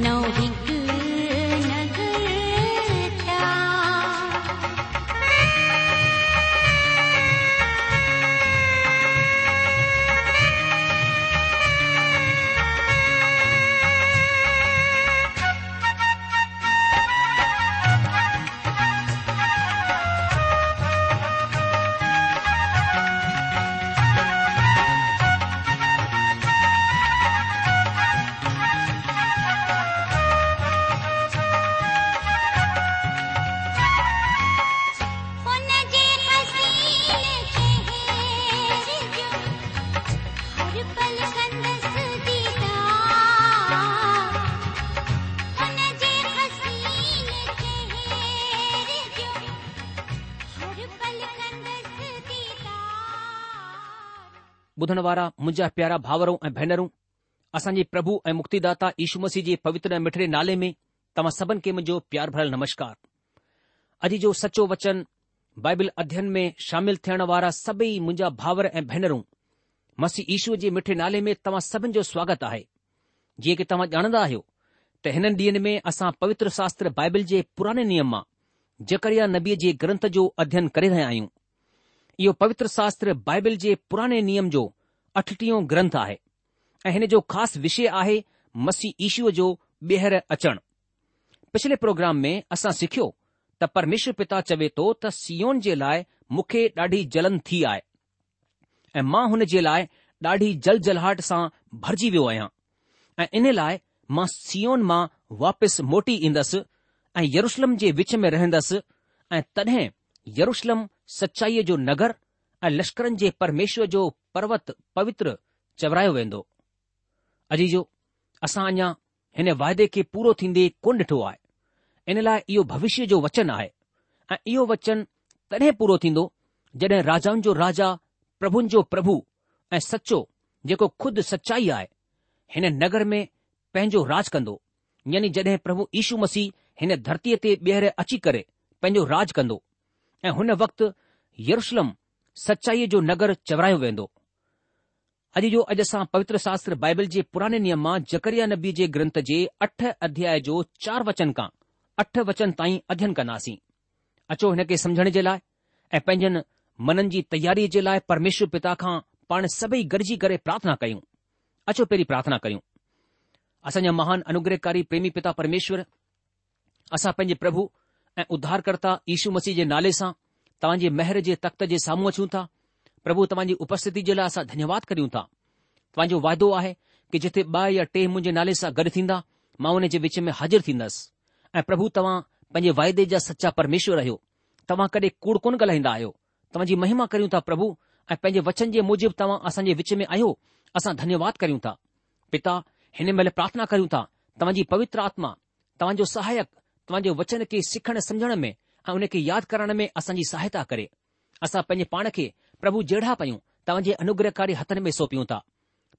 No. he ॿुधण वारा मुंहिंजा प्यारा भाउरो ऐं भेनरूं असांजे प्रभु ऐं मुक्तिदाता ईशू मसीह जे पवित्र ऐं मिठड़े नाले में तव्हां सभिनि खे मुंहिंजो प्यार भरियलु नमस्कार अॼु जो सचो वचन बाइबल अध्ययन में शामिल थियण वारा सभई मुंहिंजा भाउर ऐं भेनरूं मसीह ईशूअ जे मिठे नाले में तव्हां सभिनि जो स्वागत आहे जीअं की तव्हां ॼाणंदा आहियो त हिननि ॾींहनि में असां पवित्र शास्त्र बाइबल जे पुराणे नियम मां जकरिया नबीअ जे ग्रंथ जो अध्ययन करे रहिया आहियूं इहो पवित्र शास्त्र बाइबिल जे पुराणे नियम जो अठटीहो ग्रंथ आहे ऐं हिन जो ख़ासि विषय आहे मसीह ईशूअ जो ॿीहर अचणु पिछले प्रोग्राम में असां सिखियो त परमेश्वर पिता चवे थो त सीओन जे लाइ मूंखे ॾाढी जलन थी आहे ऐं मां हुन जे लाइ ॾाढी जल जलाहट सां भरिजी वियो आहियां ऐं इन लाइ मां सीओन मां वापसि मोटी ईंदसि ऐं यरुशलम जे विच में रहंदसि ऐं तॾहिं यरुशलम सचाईअ जो नगर ऐं लश्करनि जे परमेश्वर जो पर्वत पवित्र चवरायो वेंदो अजीजो असां अञा हिन वाइदे खे पूरो थींदे कोन ॾिठो आहे इन लाइ इहो भविष्य जो वचन आहे ऐं इहो वचन तॾहिं पूरो थींदो जॾहिं राजाउनि जो राजा प्रभुनि जो प्रभु ऐं सचो जेको खुद सचाई आहे हिन नगर में पंहिंजो राज कंदो यानी जॾहिं प्रभु यीशू मसीह हिन धरतीअ ते ॿीहर अची करे पंहिंजो राज कंदो ऐं हुन वक़्तु यरुशलम सचाईअ जो नगर चवरायो वेंदो अॼु जो अॼु असां पवित्र शास्त्र बाइबल जे पुराने नियम मां जकरिया नबी जे ग्रंथ जे अठ अध्याय जो चार वचन खां अठ वचन ताईं अध्यन कंदासीं अचो हिन खे समझण जे लाइ ऐं पंहिंजनि मननि जी तयारीअ जे लाइ परमेश्वर पिता खां पाण सभई गॾिजी करे प्रार्थना कयूं अचो पहिरीं प्रार्थना करियूं असांजा महान अनुग्रहकारी प्रेमी पिता परमेश्वर असां पंहिंजे प्रभु ऐं उद्धारकर्ता ईशू मसीह जे नाले सां तव्हांजे महिर जे तख़्त जे साम्हूं अचूं था प्रभु तव्हांजी उपस्थिति जे लाइ असां धन्यवाद करियूं था तव्हांजो वाइदो आहे कि जिथे ॿ या टे मुंहिंजे नाले सां गॾु थींदा मां उन जे विच में हाज़िर थींदसि ऐं प्रभु तव्हां पंहिंजे वाइदे जा सचा परमेश्वर आहियो तव्हां कॾहिं कूड़ कोन ॻाल्हाईंदा आहियो तव्हांजी महिमा करियूं था प्रभु ऐं पंहिंजे वचन जे मूजिबि तव्हां असांजे विच में आयो असां धन्यवाद करियूं पिता हिन महिल प्रार्थना करियूं तव्हांजी पवित्र आत्मा तव्हांजो सहायक तव्हां वचन खे सिखण सम्झण में ऐं उन खे यादि करण में असांजी सहायता करे असां पंहिंजे पाण खे प्रभु जहिड़ा पयूं तव्हांजे अनुग्रहकारी हथनि में सौंपियूं था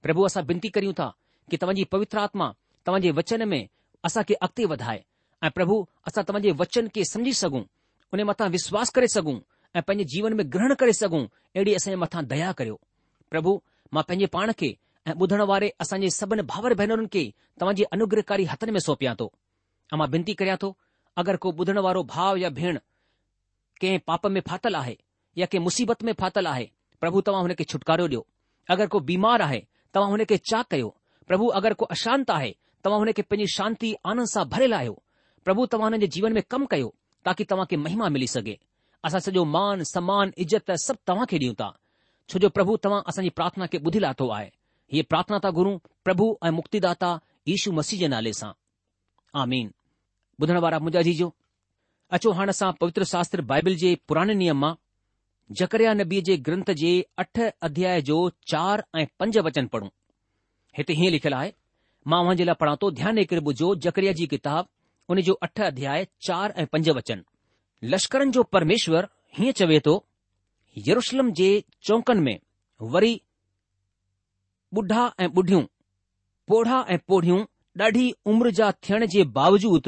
प्रभु असां बिनती करियूं था कि तव्हांजी पवित्र आत्मा तव्हांजे वचन में असां अॻिते वधाए ऐं प्रभु असां तव्हांजे वचन खे समझी सघूं उनजे मथां विश्वास करे सघूं ऐं पंहिंजे जीवन में ग्रहण करे सघूं अहिड़ी असांजे मथां दया करियो प्रभु मां पंहिंजे पाण खे ऐं ॿुधण वारे असांजे सभिनी भावर भेनरुनि खे तव्हांजे अनुग्रहकारी हथनि में सौंपिया थो ऐं मां बिनती करियां थो अगर को ॿुधण वारो भाउ या भेण कंहिं पाप में फाथल आहे या कंहिं मुसीबत में फाथल आहे प्रभु तव्हां हुन खे छुटकारो ॾियो अगरि को बीमार आहे तव्हां हुन खे चा कयो प्रभु अगरि को अशांत आहे तव्हां हुन खे पंहिंजी शांती आनंद सां भरे लाहियो प्रभु तव्हां हुन जे जीवन में कमु कयो ताकी तव्हां खे महिमा मिली सघे असां सॼो मान सम्मान इज़त सभु तव्हां खे ॾियूं था छो जो प्रभु तव्हां असांजी प्रार्थना खे ॿुधी लाथो आहे हीअ प्रार्थना था गुरू प्रभु ऐं मुक्तिदाता यीशू मसीह जे नाले सां आमीन ॿुधण वारा मुंहिंजा जीजो अचो हाणे असां पवित्र शास्त्र बाइबिल जे पुराणे नियम मां जकरिया नबीअ जे ग्रंथ जे अठ अध्याय जो चार ऐं पंज वचन पढ़ूं हिते हीअं लिखियलु आहे मां उनजे लाइ पढ़ां थो ध्यानु ॾेकरे ॿुधो जकरिया जी किताब उन जो अठ अध्याय चार ऐं पंज वचन लश्करनि जो परमेश्वर हीअं चवे थो यरुशलम जे चौकनि में वरी ॿुढा ऐं ॿुढियूं पोढ़ा ऐं पोढ़ियूं ॾाढी उमिरि जा थियण जे बावजूद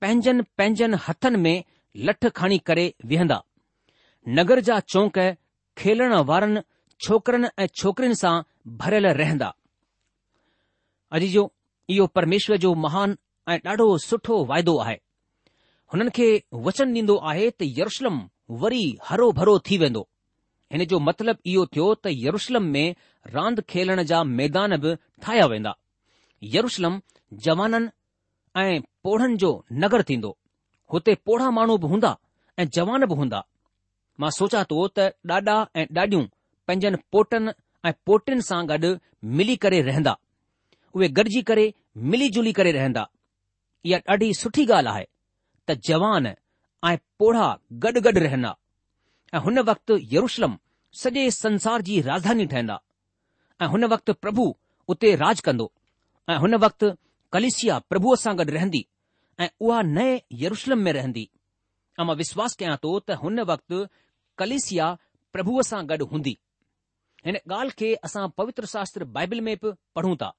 पंहिंजनि पंहिंजनि हथनि में लठ खणी करे विहंदा नगर जा चौंक खेलण वारनि छोकरनि ऐं छोकरिन सां भरियल रहंदा अॼु जो इहो परमेश्वर जो महान ऐं ॾाढो सुठो वाइदो आहे हुननि खे वचन ॾींदो आहे त यरुशलम वरी हरो भरो थी वेंदो हिन जो मतिलबु इहो थियो त यरुूशलम में रांदि खेलण जा मैदान बि ठाहिया वेंदा यरुशलम जवाननि ऐं पोढ़नि जो नगर थींदो हुते पोढा माण्हू बि हूंदा ऐं जवान बि हूंदा मां सोचा थो त ॾाॾा ऐं ॾाॾियूं पंहिंजनि पोटनि ऐं पोटियुनि सां गॾु मिली करे रहंदा उहे गॾिजी करे मिली जुली करे रहंदा इहा ॾाढी सुठी ॻाल्हि आहे त जवान ऐं पोढा गॾु गॾु रहंदा ऐं हुन वक़्तु यरुशलम सॼे संसार जी राजधानी ठहंदा ऐं हुन वक़्तु प्रभु उते राज कंदो ऐं हुन वक़्तु कलिसिया प्रभुअ सां गॾु रहंदी ऐं उहा नए यरुशलम में रहंदी ऐं मां विश्वास कयां थो त हुन वक़्तु कलिसिया प्रभुअ सां गॾु हूंदी हिन ॻाल्हि खे असां पवित्र शास्त्र बाइबिल में बि पढ़ूं था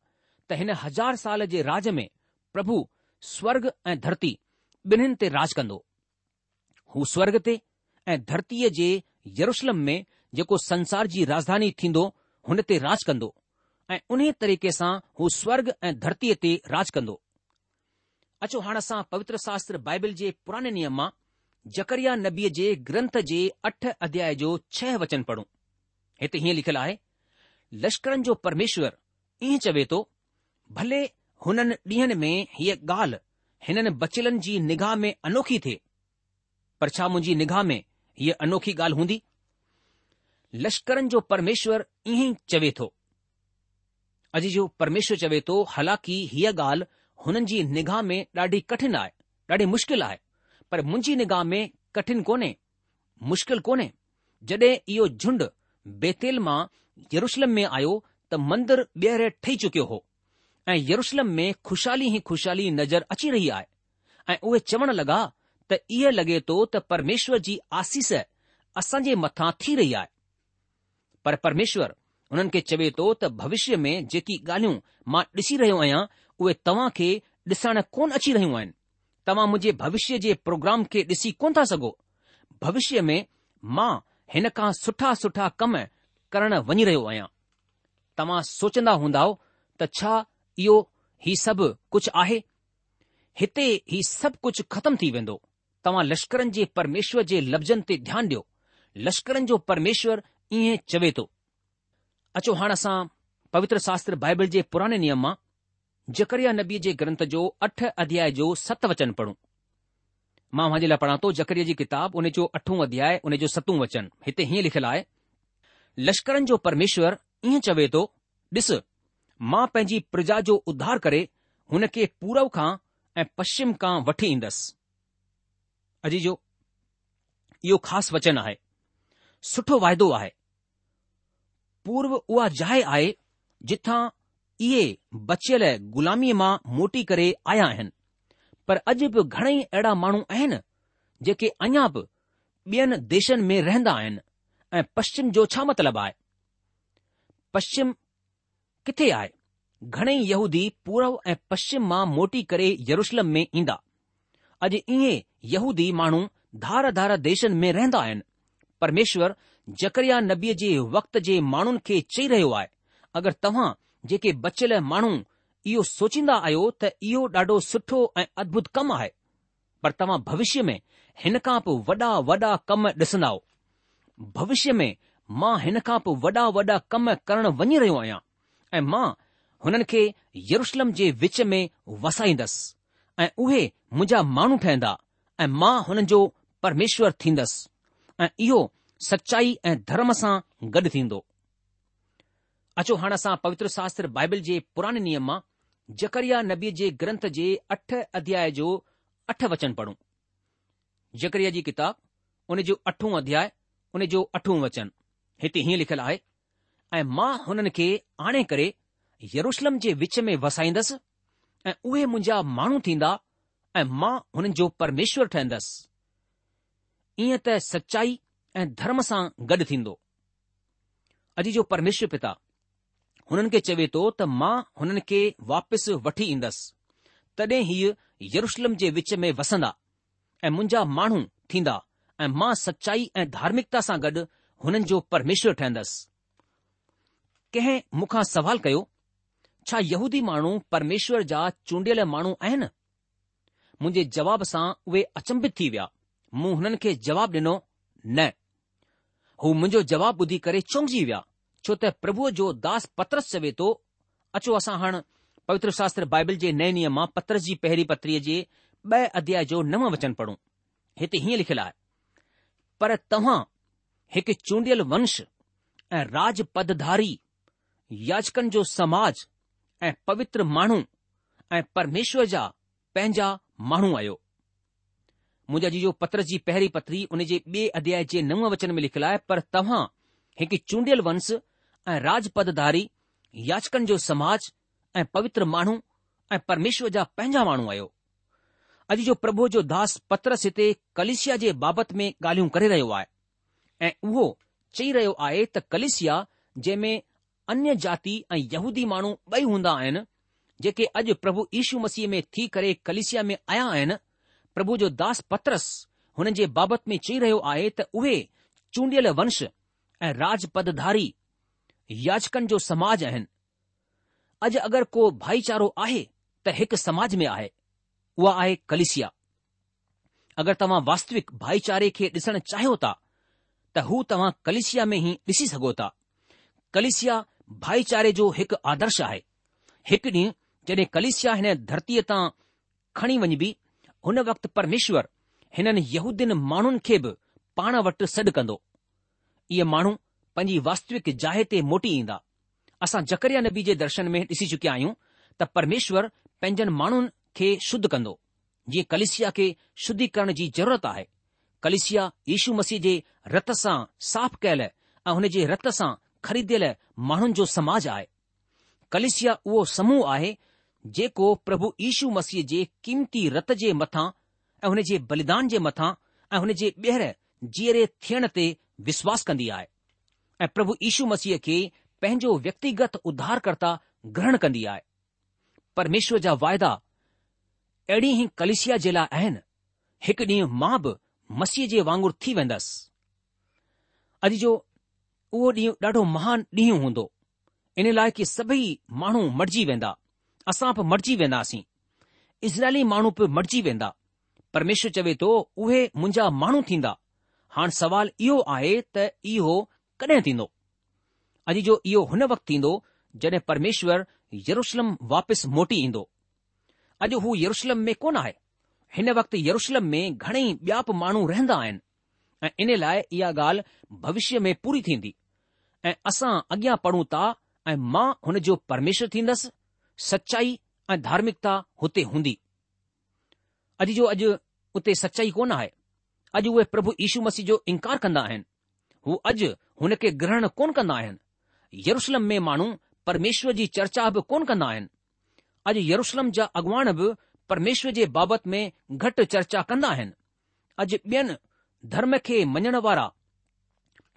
त हिन हज़ार साल जे राज में प्रभु स्वर्ग ऐं धरती ॿिन्हिनि ते राज कंदो हू स्वर्ग ते ऐं धरतीअ जे यरुशलम में जेको संसार जी राजधानी थींदो हुन ते राज कंदो ऐं उन तरीक़े सां हू स्वर्ग ऐं धरतीअ ते राज कंदो अचो हाणे असां पवित्र शास्त्र बाइबिल जे पुराने नियम मां जकरिया नबीअ जे ग्रंथ जे अठ अध्याय जो छह वचन पढ़ूं हिते हीअं लिखियलु आहे लश्करनि जो परमेश्वर ई चवे थो भले हुननि ॾींहनि में हीअ ॻाल्हि हिननि बचिलनि जी निगाह में अनोखी थे पर छा मुंहिंजी निगाह में हीअ अनोखी ॻाल्हि हूंदी लश्करनि जो परमेश्वरु ई चवे थो अॼु जो परमेश्वर चवे थो हालांकि हीअ ॻाल्हि हुननि जी निगाह में ॾाढी कठिन आहे ॾाढी मुश्किल आहे पर मुंहिंजी निगाह में कठिन कोन्हे मुश्किल कोन्हे जडि॒ इहो झुंड बेतेल मां यरुशलम में आयो त मंदरु ॿीहर ठही चुकियो हो ऐं यरुशलम में ख़ुशहाली ई खु़शहाली नज़र अची रही आहे ऐ उहे चवण लगा त इहा लगे थो त परमेश्वर जी आसीस असांजे मथां थी रही आहे परमेश्वर उन्हनि खे चवे थो त भविष्य में जेकी ॻाल्हियूं मां ॾिसी रहियो आहियां उहे तव्हां खे ॾिसण कोन अची रहियूं आहिनि तव्हां मुंहिंजे भविष्य जे प्रोग्राम खे ॾिसी कोन था सघो भविष्य में मां हिन खां सुठा सुठा कम करण वञी रहियो आहियां तव्हां सोचंदा हूंदा त छा इहो ही सभु कुझु आहे हिते ही सभु कुझु ख़तम थी वेंदो तव्हां लश्करनि जे परमेश्वर जे लफ़्ज़नि ते ध्यानु ॾियो लश्करनि जो परमेश्वर ईअं चवे थो अचो हाणे असां पवित्र शास्त्र बाइबल जे पुराने नियम मां जकरिया नबीअ जे ग्रंथ जो अठ अध्याय जो सत वचन पढ़ूं मां पढ़ा थो जकरीअ जी किताब, उन जो अठो अध्याय उन जो सतों वचन हिते हीअं लिखियलु आहे लश्करनि जो परमेश्वर ईअं चवे थो ॾिस मां पंहिंजी प्रजा जो उधार करे हुन खे पूरव खां ऐं पश्चिम खां वठी ईंदुसि अॼु जो इहो ख़ासि वचन आहे सुठो वाइदो आहे पूर्व उहा जाइ आहे जिथां इहे बचियल ग़ुलामीअ मां मोटी करे आया आहिनि पर अॼु बि घणेई अहिड़ा माण्हू आहिनि जेके अञा बि ॿियनि देशनि में रहंदा आहिनि ऐं पश्चिम जो छा मतिलबु आहे पश्चिम किथे आहे घणेई यहूदी पूर्व ऐं पश्चिम मां मोटी करे येरुशलम में ईंदा अॼु इहे यूदी माण्हू धार धार देशनि में रहंदा आहिनि परमेश्वर जकरिया नबीअ जे वक़्त जे माण्हुनि खे चई रहियो आहे अगरि तव्हां जेके बचियल माण्हू इहो सोचींदा आहियो त इहो ॾाढो सुठो ऐं अद्भुत कमु आहे पर तव्हां भविष्य में हिन खां पोइ वॾा वॾा कम ॾिसंदा भविष्य में मां हिन खां पोइ वॾा वॾा कम करण वञी रहियो आहियां ऐं मां हुननि खे यरुशलम जे विच में वसाईंदसि ऐं उहे मुंहिंजा माण्हू ठहंदा ऐं मां हुननि जो परमेश्वर थींदसि ऐं इहो सचाई ऐं धर्म सां गॾु थींदो अचो हाणे असां पवित्र शास्त्र बाइबल जे पुराणे नियम मां जकरिया नबीअ जे ग्रंथ जे अठ अध्याय जो अठ वचन पढ़ूं जकरिया जी किताब उन जो अठो अध्याय उन जो अठो वचन हिते हीअं लिखियलु आहे ऐं मां हुननि खे आणे करे यरुशलम जे विच में वसाईंदसि ऐं उहे मुंहिंजा माण्हू थींदा ऐं मां हुननि जो परमेश्वर ठहंदसि ईअं त सचाई ऐं धर्म सां गॾु थींदो अॼु जो परमेश्वर पिता हुननि खे चवे थो त मां हुननि खे वापसि वठी ईंदसि तॾहिं हीउ यरुशलम जे विच में वसंदा ऐं मुंहिंजा माण्हू थींदा ऐं मां सचाई ऐं धार्मिकता सां गॾु हुननि जो परमेश्वर ठहंदसि कंहिं मूंखां सवाल कयो छा यहूदी माण्हू परमेश्वर जा चूंडियल माण्हू आहिनि मुंहिंजे जवाब सां उहे अचंभित थी विया मूं हुननि खे जवाबु ॾिनो न हू मुंहिंजो जवाबु ॿुधी करे चौघिजी विया छो त प्रभुअ जो दास पत्रस चवे थो अचो असां हाणे पवित्र शास्त्र बाइबल जे नए नियम मां पत्रस जी पहिरीं पत्रीअ जे ॿ अध्याय जो नव वचन पढ़ूं हिते हीअं लिखियलु आहे पर तव्हां हिकु चूंडियल वंश ऐं राज पदधारी याचकनि जो समाज ऐं पवित्र माण्हू ऐं परमेश्वर जा पंहिंजा माण्हू आहियो मुंहिंजे अॼु जो पत्र जी पहिरीं पत्री उन जे ॿिए अध्याय जे नव वचन में लिखियलु आहे पर तव्हां हिकु चूंडियल वंश ऐं राजपदधारी याचकनि जो समाज ऐं पवित्र माण्हू ऐं परमेश्वर जा पंहिंजा माण्हू आहियो अॼु जो प्रभु जो दास पत्रसिते कलेशिया जे बाबति में ॻाल्हियूं करे रहियो आहे ऐं उहो चई रहियो आहे त कलिसिया जंहिं में अन्य जाति ऐं यहूदी माण्हू ॿई हूंदा आहिनि जेके अॼु प्रभु यीशू मसीह में थी करे कलिसिया में आया आहिनि પ્રભુ જો દાસ પત્રસ હને જે બાબત મે ચી રહે આહે ત ઓવે ચુંડિયલ વંશ એ રાજપદ ધારી યજકન જો સમાજ અજ અગર કો ભાઈચારો આહે ત હક સમાજ મે આહે વો આહે કલિશિયા અગર તવા વાસ્તવિક ભાઈચારે કે દસન ચાહોતા ત હુ તવા કલિશિયા મે હી દિસી સગોતા કલિશિયા ભાઈચારે જો હક આદર્શ આહે હકની જે કલિશિયા હે ધરતી તા ખણી વણબી हुन वक़्तु परमेश्वर हिननि यहूदीन माण्हुनि खे बि पाण वटि सॾु कंदो इहे माण्हू पंहिंजी वास्तविक जाइ ते मोटी ईंदा असां जकरिया नबी जे दर्शन में ॾिसी चुकिया आहियूं त परमेश्वर पंहिंजनि माण्हुनि खे शुद्ध कंदो जीअं कलिसिया खे शुद्धीकरण जी ज़रूरत आहे कलिसिया यीशू मसीह जे रत सां साफ़ कयल ऐं हुन जे रत सां खरीदियल माण्हुनि जो समाज आहे कलिसिया उहो समूह आहे जेको प्रभु ईशू मसीह जे क़ीमती रत जे मथां ऐं हुन जे बलिदान जे मथां ऐं हुन जे ॿीहर जीअरे थियण ते विश्वास कंदी आहे ऐं प्रभु ईशू मसीह खे पंहिंजो व्यक्तिगत उधारकर्ता ग्रहण कंदी आहे परमेश्वर जा वायदा अहिड़ी ई कलिसिया जे लाइ आहिनि हिकु ॾींहुं मां बि मसीह जे वांगुरु थी वेंदसि अॼु जो उहो ॾींहुं ॾाढो महान ॾींहुं हूंदो इन लाइ की सभई माण्हू मटिजी वेंदा असां बि मरिजी वेंदासीं इज़राइली माण्हू बि मटिजी वेंदा परमेश्वर चवे थो उहे मुंहिंजा माण्हू थींदा हाणे सवाल इहो आहे त इहो कॾहिं थींदो अॼु जो इहो हुन वक़्तु थींदो जॾहिं परमेश्वर यरुशलम वापसि मोटी ईंदो अॼु हू यरुशलम में कोन आहे हिन वक़्तु यरुशलम में घणेई ॿिया बि माण्हू रहंदा आहिनि ऐं इन लाइ इहा ॻाल्हि भविष्य में पूरी थींदी ऐं असां अॻियां पढ़ूं था ऐं मां हुन जो परमेश्वर थींदसि सचाई ऐं धार्मिकता हुते हूंदी अॼु जो अॼु उते सचाई कोन आहे अॼु उहे प्रभु यीशु मसीह जो इनकार कंदा आहिनि हू अॼु हुन खे ग्रहण कोन्ह कंदा आहिनि यरुशलम में माण्हू परमेश्वर जी चर्चा बि कोन कंदा आहिनि अॼु यरुशलम जा अॻुवान बि परमेश्वर जे बाबति में घटि चर्चा कंदा आहिनि अॼु ॿियनि धर्म खे मञण वारा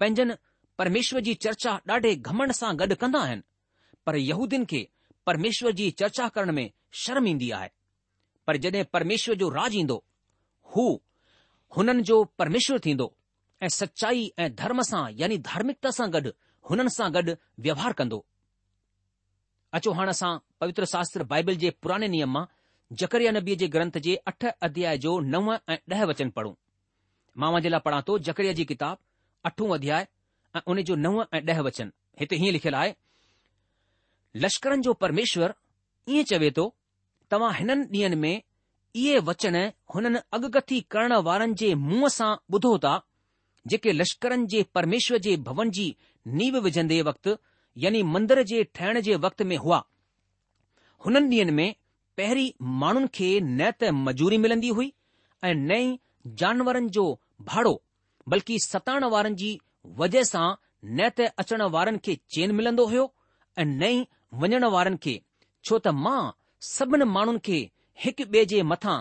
पंहिंजनि परमेश्वर जी चर्चा ॾाढे घमण सां गॾु कंदा आहिनि पर यहूदियुनि खे परमेश्वर जी चर्चा करण में शर्म ईंदी आहे पर जड॒हिं परमेश्वर जो राजु ईंदो हूनि जो परमेश्वर थींदो ऐं सचाई ऐं धर्म सां यानी धार्मिकता सां गॾु हुननि सां गॾु व्यवहार कंदो अचो हाणे असां पवित्र शास्त्र बाइबिल जे पुराने नियम मां जकरिया नबीअ जे ग्रंथ जे अठ अध्याय जो नव ऐं ॾह वचन पढ़ूं मां मुंहिंजे लाइ पढ़ा थो जकरिया जी किताबु अठूं अध्याय ऐं उन जो नव ऐं ॾह वचन हिते हीअं लिखियलु आहे लश्करनि जो परमेश्वर ईअं चवे थो तव्हां हिननि ॾींहनि में इहे वचन हुननि अगकथी करण वारनि जे मुंहं सां ॿुधो था जेके लश्करनि जे परमेश्वर जे भवन जी नीव विझंदे वक़्तु यानी मंदर जे ठहिण जे वक़्त में हुआ हुननि ॾींहनि में पहिरीं माण्हुनि खे न त मजूरी मिलंदी हुई ऐं नई जानवरनि जो भाड़ो बल्कि सताइण वारनि जी वजह सां न त अचण वारनि खे चेन मिलंदो हुयो ऐं नई वञण वारनि खे छो त मां सभिनि माण्हुनि खे हिकु ॿिए जे मथां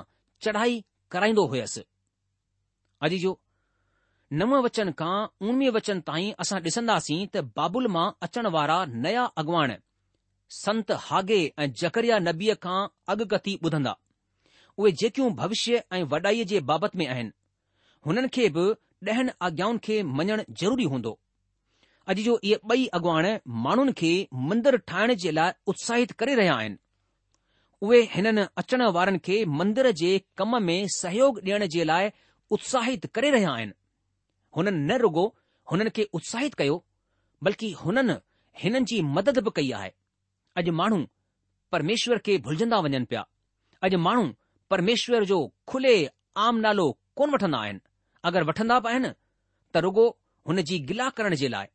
चढ़ाई कराईंदो हुयसि अॼु जो नव वचन खां उणिवीह वचन ताईं असां ॾिसंदासीं त बाबुल मां अचण वारा नया अॻवान संत हागे ऐं जकरिया नबीअ खां अॻकथी ॿुधंदा उहे जेकियूं भविष्य ऐं वॾाईअ जे बाबति में आहिनि हुननि खे बि ॾहनि आज्ञाउनि खे मञणु ज़रूरी हूंदो अॼु जो इहे ॿई अॻवान माण्हुनि खे मंदरु ठाहिण जे लाइ उत्साहित करे रहिया आहिनि उहे हिननि अचण वारनि खे मंदर जे कम में सहयोग ॾियण जे लाइ उत्साहित करे रहिया आहिनि हुननि न रुॻो हुननि खे उत्साहित कयो बल्कि हुननि हिननि जी मदद बि कई आहे अॼु माण्हू परमेश्वर खे भुलजंदा वञनि पिया अॼु माण्हू परमेश्वर जो खुले आम नालो कोन वठंदा आहिनि अगरि वठंदा बि आहिनि त रुॻो हुन जी गिला करण जे लाइ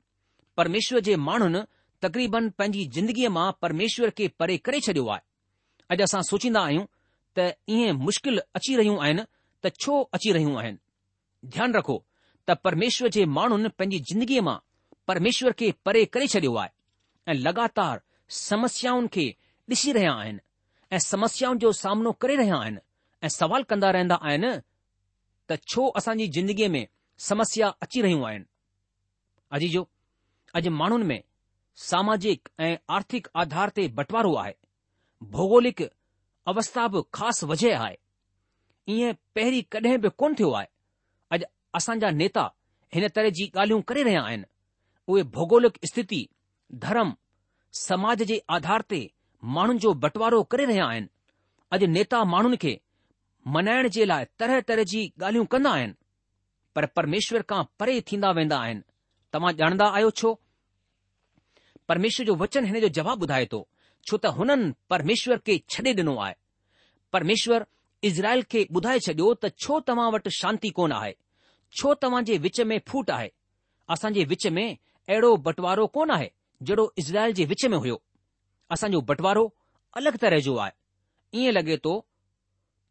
परमेश्वर जे माण्हुनि तक़रीबन पंहिंजी जिंदगीअ मां परमेश्वर खे परे करे छडि॒यो आहे अॼु असां सोचींदा आहियूं त ईअं मुश्किल अची रहियूं आहिनि त छो अची रहियूं आहिनि ध्यानु रखो त परमेश्वर जे माण्हुनि पंहिंजी जिंदगीअ मां परमेश्वर खे परे करे छडि॒यो आहे ऐं लगातार समस्याउनि खे ॾिसी रहिया आहिनि ऐं समस्याउनि जो सामनो करे रहिया आहिनि ऐं सवाल कंदा रहंदा आहिनि त छो असांजी ज़िंदगीअ में समस्या अची रहियूं आहिनि अजी जो अॼु माण्हुनि में सामाजिक ऐं आर्थिक आधार ते बंटवारो आहे भौगोलिक अवस्था बि ख़ासि वजह आहे ईअं पहिरीं कॾहिं बि कोन थियो आहे अॼु असांजा नेता हिन तरह जी ॻाल्हियूं करे रहिया आहिनि उहे भौगोलिक स्थिति धर्म समाज जे आधार ते माण्हुनि जो बंटवारो करे रहिया आहिनि अॼु नेता माण्हुनि खे मनाइण जे लाइ तरह तरह जी ॻाल्हियूं कंदा आहिनि पर परमेश्वर खां परे थींदा वेंदा आहिनि तव्हां ॼाणंदा आहियो छो परमेश्वर जो वचन हिन जो जवाबु ॿुधाए थो छो त हुननि परमेश्वर खे छॾे ॾिनो आहे परमेश्वर इज़राइल खे ॿुधाए छॾियो त छो तव्हां वटि शांती कोन आहे छो तव्हां जे विच में फूट आहे असांजे विच में अहिड़ो बंटवारो कोन आहे जहिड़ो इज़राइल जे विच में हुयो असांजो बंटवारो अलॻि तरह जो आहे ईअं लॻे थो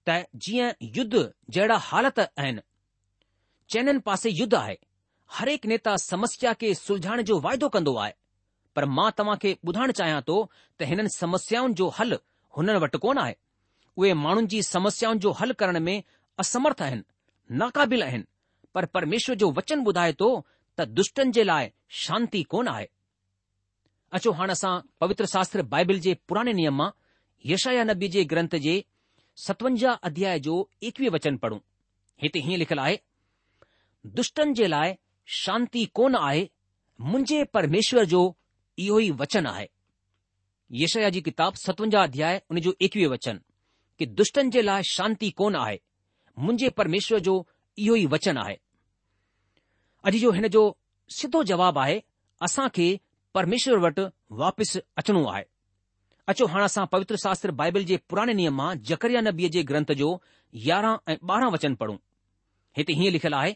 त जीअं युद्ध जहिड़ा हालत आहिनि चइनि पासे युद्ध आहे हर एक नेता समस्या खे सुलझाइण जो वाइदो कंदो आहे पर मां तव्हां खे ॿुधाइण चाहियां थो त हिननि समस्याउनि जो हल हुननि वटि कोन आहे उहे माण्हुनि जी समस्याउनि जो हल करण में असमर्थ आहिनि नाक़ाबिल आहिनि पर परमेश्वर जो वचन ॿुधाए थो त दुष्टनि जे लाइ शांती कोन आहे अचो हाणे असां पवित्र शास्त्र बाइबिल जे पुराणे नियम मां यशाया नबी जे ग्रंथ जे सतवंजाह अध्याय जो एकवीह वचन पढ़ूं हिते हीअं लिखियलु आहे दुष्टनि जे लाइ શાંતિ કોન આય મુંજે પરમેશ્વર જો ઈયોઈ વચન આય યશાયાજી કિતાબ 57 અધ્યાય ઉને જો 21 વચન કે દુષ્ટનજે લા શાંતિ કોન આય મુંજે પરમેશ્વર જો ઈયોઈ વચન આય અજી જો હેન જો સીધો જવાબ આય આસા કે પરમેશ્વર વટ પાપસ અચનો આય અચો હાણા સા પવિત્ર શાસ્ત્ર બાઇબલ જે પુરાણે નિયમમાં જકરિયા નબીજે ગ્રંથ જો 11 એ 12 વચન પઢું હિત હી લખલા આય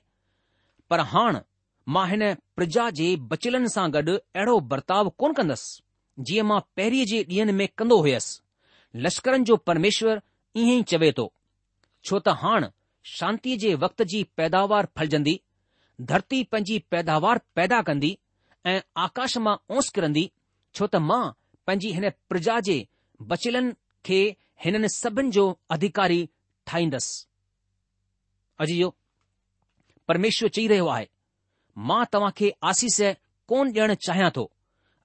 પર હાણ मां हिन प्रजा जे बचियन सां गॾु अहिड़ो बर्ताव कोन कंदसि जीअं मां पहिरीं जे ॾींहंनि में कंदो हुयुसि लश्करनि जो परमेश्वर ईअं ई चवे थो छो त हाणे शांतीअ जे वक़्त जी पैदावार फलजंदी धरती पंहिंजी पैदावार पैदा कंदी ऐं आकाश मां ओस किरंदी छो त मां पंहिंजी हिन प्रजा जे बचिलनि खे हिननि सभिनि जो अधिकारी ठाहींदसि जो परमेश्वर चई रहियो आहे मां तव्हां खे आसीस कोन ॾियण चाहियां थो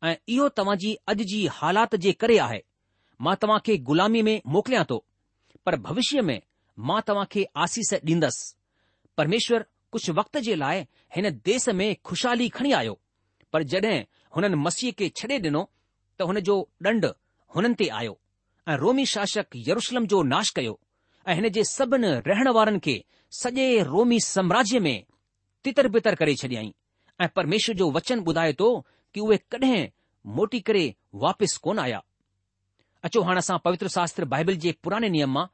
ऐं इहो तव्हां जी अॼु जी हालात जे करे आहे मां तव्हां खे ग़ुलामी में मोकिलियां थो पर भविष्य में मां तव्हां खे आसीस ॾींदसि परमेश्वर कुझु वक़्त जे लाइ हिन देस में खु़शहाली खणी आयो पर जड॒हिं हुननि मसीह खे छॾे ॾिनो त हुन जो ॾंड हुननि ते आयो ऐं रोमी शासक यरुशलम जो नाश कयो ऐं हिन जे सभिनी रहण वारनि खे सॼे रोमी साम्राज्य में तितर बितर करे छॾियई ऐं परमेश्वर जो वचन ॿुधाए थो कि उहे कॾहिं मोटी करे वापसि कोन आया अचो हाणे असां पवित्र शास्त्र बाइबल जे पुराणे नियम मां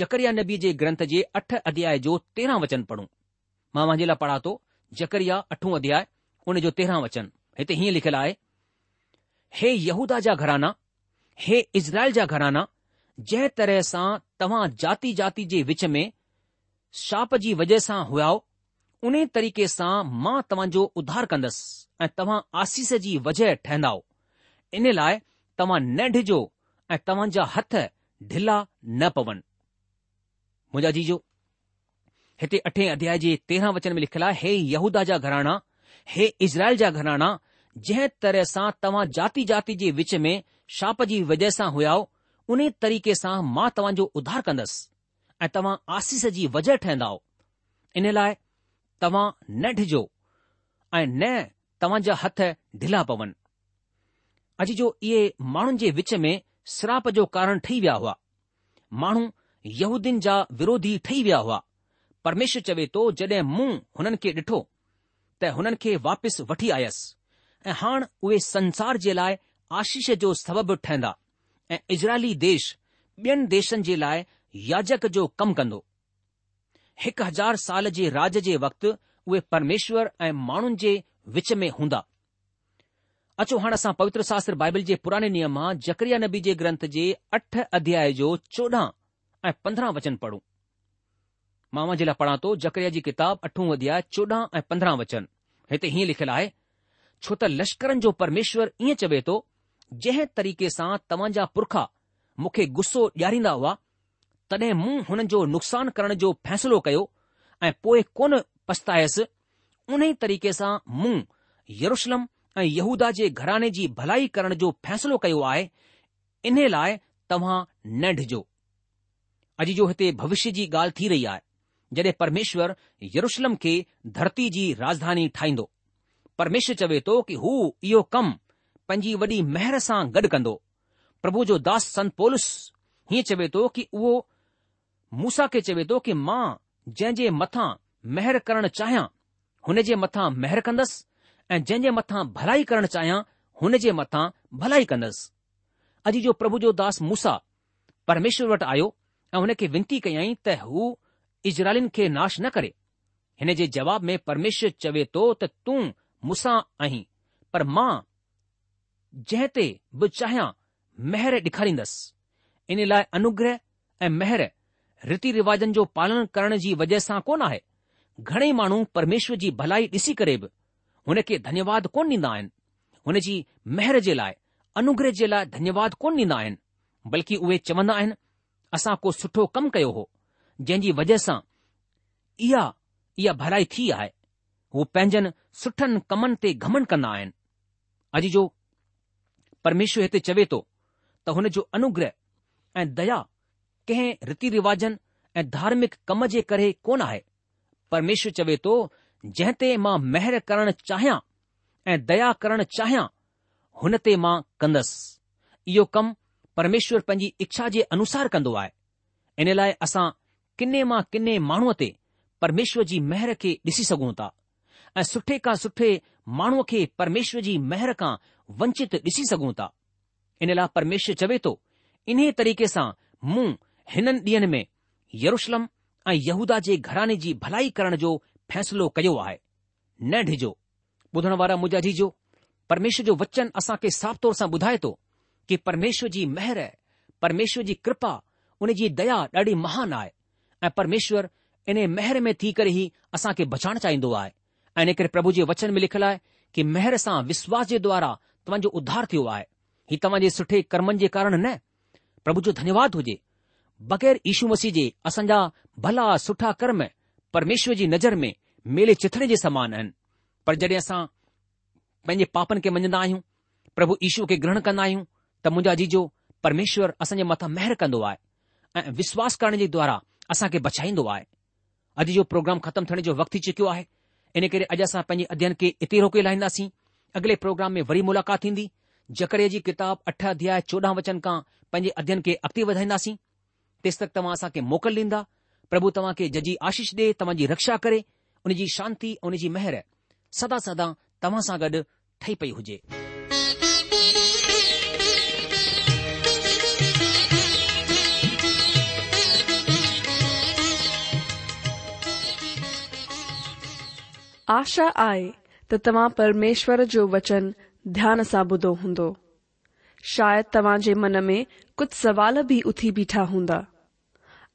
जकरिया नबी जे ग्रंथ जे अठ अध्याय जो तेरहं वचन पढ़ूं मां मुंहिंजे लाइ पढ़ा थो जकरिया अठों अध्याय उन जो तेरहं वचन हिते हीअं लिखियलु आहे हे यहूदा जा घराना हे इज़राइल जा घराना जंहिं तरह सां तव्हां जाति जाति जे विच में शाप जी वजह सां हुआ उन तरीक़े सां मां तव्हांजो उधार कंदुसि ऐं तव्हां आसीस जी वजह ठहंदव इन लाइ तव्हां न ढिजो ऐं तव्हांजा हथ ढिला न पवनि मुंहिंजा जीजो हिते अठे अध्याय जे तेरहं वचन में लिखियलु आहे हे यहूदा जा घराणा हे इज़राइल जा घराणा जंहिं तरह सां तव्हां जाति जाति जे विच में शाप जी वजह सां हुया उन तरीक़े सां मां तव्हांजो उधार कंदसि ऐं तव्हां आसीस जी वजह ठहंदा इन लाइ तव्हां न डिजो ऐं न तव्हां जा हथ ढिला पवनि अॼु जो इहे माण्हुनि जे विच में श्राप जो कारण ठही विया हुआ माण्हू यहूदीन जा विरोधी ठही विया हुआ परमेश्वर चवे थो जड॒हिं मूं हुननि खे ॾिठो त हुननि खे वापसि वठी आयसि ऐं हाणे उहे संसार जे लाइ आशीष जो सबबु ठहंदा ऐं इज़राइली देश ॿियनि देशनि जे लाइ याजक जो कमु कंदो हिकु हज़ार साल जे राज जे वक़्तु उहे परमेश्वर ऐं माण्हुनि जे विच में हूंदा अचो हाणे असां पवित्र शास्त्र बाइबल जे पुराने नियम मां जकरिया नबी जे ग्रंथ जे अठ अध्याय जो चोॾहं ऐं पंद्रहं वचन पढ़ूं मां जे लाइ पढ़ा थो जकरिया जी किताब अठूं अध्याय चोॾहं ऐं पंद्रहं वचन हिते हीअं लिखियलु आहे छो त लश्करनि जो परमेश्वर ईअं चवे थो जंहिं तरीक़े सां तव्हां जा पुरखा मूंखे गुस्सो ॾियारींदा हुआ तॾहिं मूं हुननि जो नुक़सान करण जो फ़ैसिलो कयो ऐं पोइ कोन पछतायसि उन ई तरीक़े सां मूं यरुशलम ऐं यहूदा जे घराने जी भलाई करण जो फ़ैसिलो कयो आहे इन लाइ तव्हां न ढिजो अॼु जो हिते भविष्य जी ॻाल्हि थी रही आहे जॾहिं परमेश्वर यरुशलम खे धरती जी राजधानी ठाहींदो परमेश्वर चवे थो कि हू इहो कमु पंहिंजी वॾी महिर सां गॾु कंदो प्रभु जो दास संत पोलिस हीअं चवे थो कि उहो मूसा खे चवे थो कि मां जंहिं जे मथां महर करणु चाहियां हुन जे मथां महर कंदसि ऐं जंहिं जे मथां भलाई करणु चाहियां हुन जे मथां भलाई कंदसि अॼु जो प्रभु जो दास मूसा परमेश्वर वटि आयो ऐं हुन खे विनती कयईं त हू इजराल खे नाश न करे हिन जे जवाब में परमेश्वर चवे थो त तूं मूसा आहीं पर मां जंहिं ते बि चाहियां महर ॾेखारींदसि इन लाइ अनुग्रह ऐं महर रीति रिवाजनि जो पालन करण जी वजह सां कोन आहे घणेई माण्हू परमेश्वर जी भलाई ॾिसी करे बि हुन खे धन्यवाद कोन ॾींदा आहिनि हुन जी मेहर जे लाइ अनुग्रह जे लाइ धन्यवाद कोन ॾींदा आहिनि बल्कि उहे चवंदा आहिनि असां को सुठो कमु कयो हो जंहिंजी वजह सां इहा इहा भलाई थी आहे हू पंहिंजनि सुठनि कमनि ते घमन कंदा आहिनि अॼु जो परमेश्वर हिते चवे थो त हुन जो अनुग्रह ऐं दया कंहिं रीति रिवाजनि ऐं धार्मिक कम जे करे कोन आहे परमेश्वर चवे थो जंहिं ते मां महर करणु चाहियां ऐं दया करणु चाहियां हुन ते मां कंदुसि इहो कमु परमेश्वर पंहिंजी इच्छा जे अनुसार कन्दो आहे इन लाइ असां किने मां किने माण्हूअ ते परमेश्वर जी महर खे ॾिसी सघूं था ऐं सुठे खां सुठे माण्हूअ खे परमेश्वर जी महर खां वंचित ॾिसी सघूं था इन लाइ परमेश्वर चवे थो इन्हे तरीक़े सां मूं हिननि ॾींहंनि में यरुशलम ऐं यहूदा जे घराने जी भलाई करण जो फ़ैसलो कयो आहे न डिजो ॿुधण वारा मुझा जीजो परमेश्वर जो वचन असांखे साफ़ तौर सां ॿुधाए थो कि परमेश्वर जी महिर परमेश्वर जी कृपा उन जी दया ॾाढी महान आहे ऐं परमेश्वर इने महर में थी करे ई असांखे बचाइण चाहींदो आहे ऐं इन करे प्रभु जे वचन में लिखियलु आहे कि महिर सां विश्वास जे द्वारां तव्हांजो उध्धार थियो आहे हीउ तव्हांजे सुठे कर्मनि जे कारणु न प्रभु जो धन्यवाद हुजे बग़ैर ईशू मसीह जे असांजा भला सुठा कर्म परमेश्वर जी नज़र में मेले चिथण जे समान आहिनि पर जॾहिं असां पंहिंजे पापनि खे मञदा आहियूं प्रभु ईशू खे ग्रहण कंदा आहियूं त मुंहिंजा जीजो परमेश्वर असांजे मथां महिर कंदो आहे ऐं विश्वास करण जे द्वारा असां खे बछाईंदो आहे अॼु जो प्रोग्राम ख़तमु थियण जो वक़्तु थी चुकियो आहे इन करे अॼु असां पंहिंजे अध्यन खे इते रोके लाहींदासीं अॻिले प्रोग्राम में वरी मुलाक़ात थींदी जकरे जी किताब अठ अध्याय चोॾहं वचन खां पंहिंजे अध्ययन खे अॻिते वधाईंदासीं तेस तक तव्हां असांखे मोकल ॾींदा प्रभु तव्हां खे जजी आशीष ॾे तव्हां जी रक्षा करे उन जी शांती उन जी मेहर सदा सदा तव्हां सां गॾु ठही पई हुजे आशा आए त तव्हां परमेश्वर जो वचन ध्यान सां ॿुधो हूंदो शायदि तव्हां जे मन में कुझु सवाल बि उथी बीठा हूंदा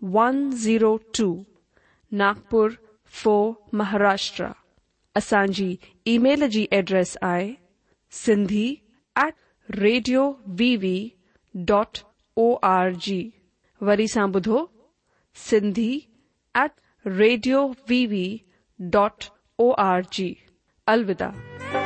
102, Nagpur 4, Maharashtra. असांजी ईमेल जी एड्रेस आहे Sindhi at radio V V dot O R G वरी सां ॿुधो Sindhi at radio V V dot O R G अलविदा